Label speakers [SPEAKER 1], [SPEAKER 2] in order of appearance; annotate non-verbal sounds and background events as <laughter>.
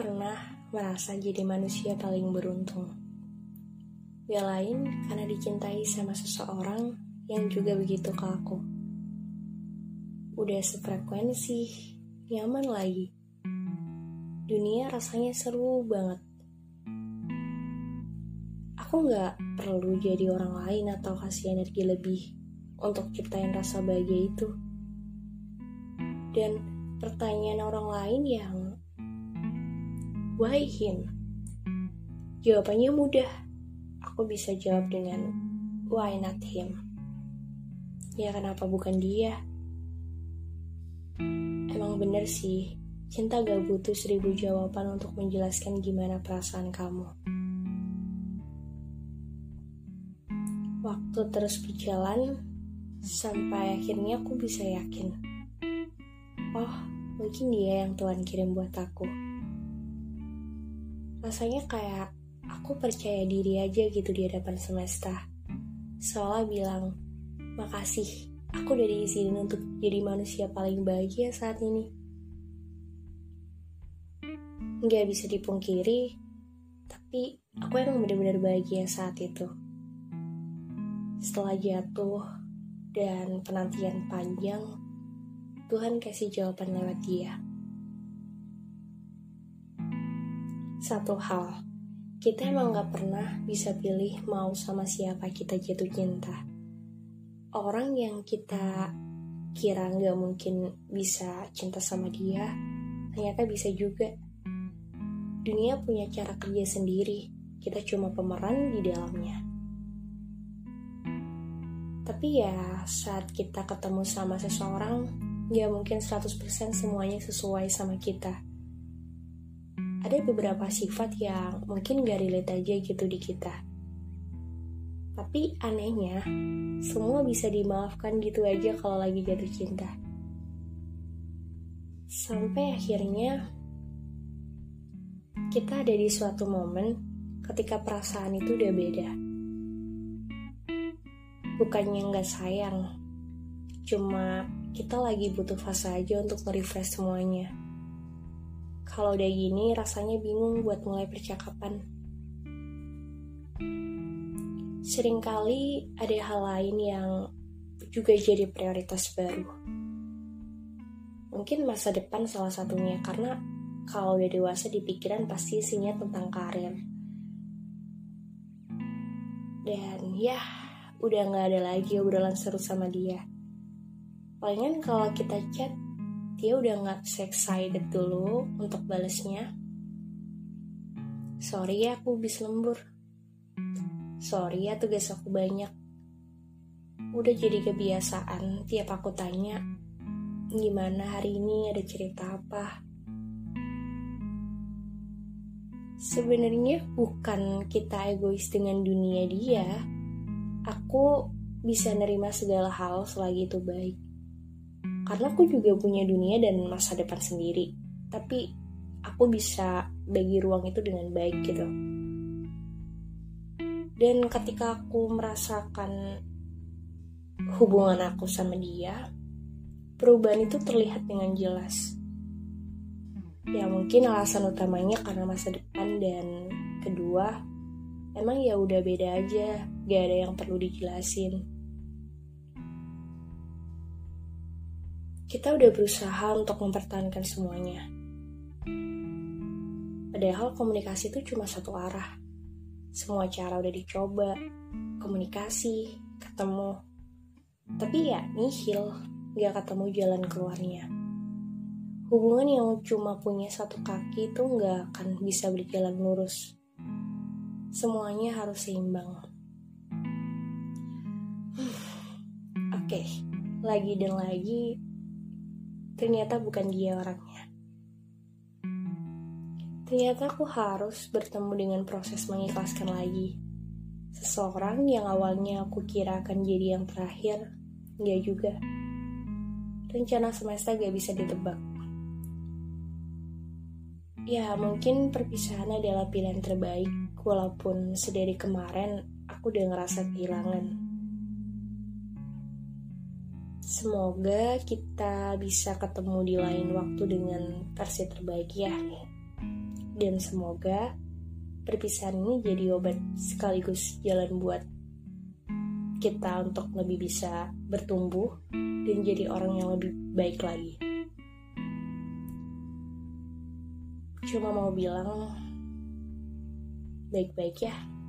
[SPEAKER 1] pernah merasa jadi manusia paling beruntung. Ya lain karena dicintai sama seseorang yang juga begitu ke aku. Udah sefrekuensi, nyaman lagi. Dunia rasanya seru banget. Aku nggak perlu jadi orang lain atau kasih energi lebih untuk ciptain rasa bahagia itu. Dan pertanyaan orang lain yang Why him? Jawabannya mudah. Aku bisa jawab dengan Why not him? Ya kenapa bukan dia? Emang bener sih, cinta gak butuh seribu jawaban untuk menjelaskan gimana perasaan kamu. Waktu terus berjalan, sampai akhirnya aku bisa yakin. Oh, mungkin dia yang Tuhan kirim buat aku rasanya kayak aku percaya diri aja gitu di hadapan semesta. Seolah bilang, makasih, aku udah diizinin untuk jadi manusia paling bahagia saat ini. Nggak bisa dipungkiri, tapi aku emang benar-benar bahagia saat itu. Setelah jatuh dan penantian panjang, Tuhan kasih jawaban lewat dia. Satu hal, kita emang gak pernah bisa pilih mau sama siapa kita jatuh cinta. Orang yang kita kira gak mungkin bisa cinta sama dia, ternyata bisa juga. Dunia punya cara kerja sendiri, kita cuma pemeran di dalamnya. Tapi ya, saat kita ketemu sama seseorang, gak mungkin 100% semuanya sesuai sama kita ada beberapa sifat yang mungkin gak relate aja gitu di kita. Tapi anehnya, semua bisa dimaafkan gitu aja kalau lagi jatuh cinta. Sampai akhirnya kita ada di suatu momen ketika perasaan itu udah beda. Bukannya nggak sayang, cuma kita lagi butuh fase aja untuk nge-refresh semuanya. Kalau udah gini rasanya bingung buat mulai percakapan. Seringkali ada hal lain yang juga jadi prioritas baru. Mungkin masa depan salah satunya karena kalau udah dewasa di pikiran pasti isinya tentang karir. Dan ya, udah gak ada lagi obrolan seru sama dia. Palingan kalau kita chat dia udah nggak excited dulu untuk balesnya. Sorry ya aku bis lembur. Sorry ya tugas aku banyak. Udah jadi kebiasaan tiap aku tanya, gimana hari ini ada cerita apa? Sebenarnya bukan kita egois dengan dunia dia. Aku bisa nerima segala hal selagi itu baik karena aku juga punya dunia dan masa depan sendiri. Tapi aku bisa bagi ruang itu dengan baik gitu. Dan ketika aku merasakan hubungan aku sama dia perubahan itu terlihat dengan jelas. Ya mungkin alasan utamanya karena masa depan dan kedua emang ya udah beda aja. Gak ada yang perlu dijelasin kita udah berusaha untuk mempertahankan semuanya. Padahal komunikasi itu cuma satu arah. Semua cara udah dicoba, komunikasi, ketemu. Tapi ya nihil, gak ketemu jalan keluarnya. Hubungan yang cuma punya satu kaki itu gak akan bisa berjalan lurus. Semuanya harus seimbang. <sighs> Oke, okay. lagi dan lagi ternyata bukan dia orangnya. Ternyata aku harus bertemu dengan proses mengikhlaskan lagi. Seseorang yang awalnya aku kira akan jadi yang terakhir, gak juga. Rencana semesta gak bisa ditebak. Ya, mungkin perpisahan adalah pilihan terbaik, walaupun sedari kemarin aku udah ngerasa kehilangan. Semoga kita bisa ketemu di lain waktu dengan versi terbaik ya. Dan semoga perpisahan ini jadi obat sekaligus jalan buat kita untuk lebih bisa bertumbuh dan jadi orang yang lebih baik lagi. Cuma mau bilang baik-baik ya.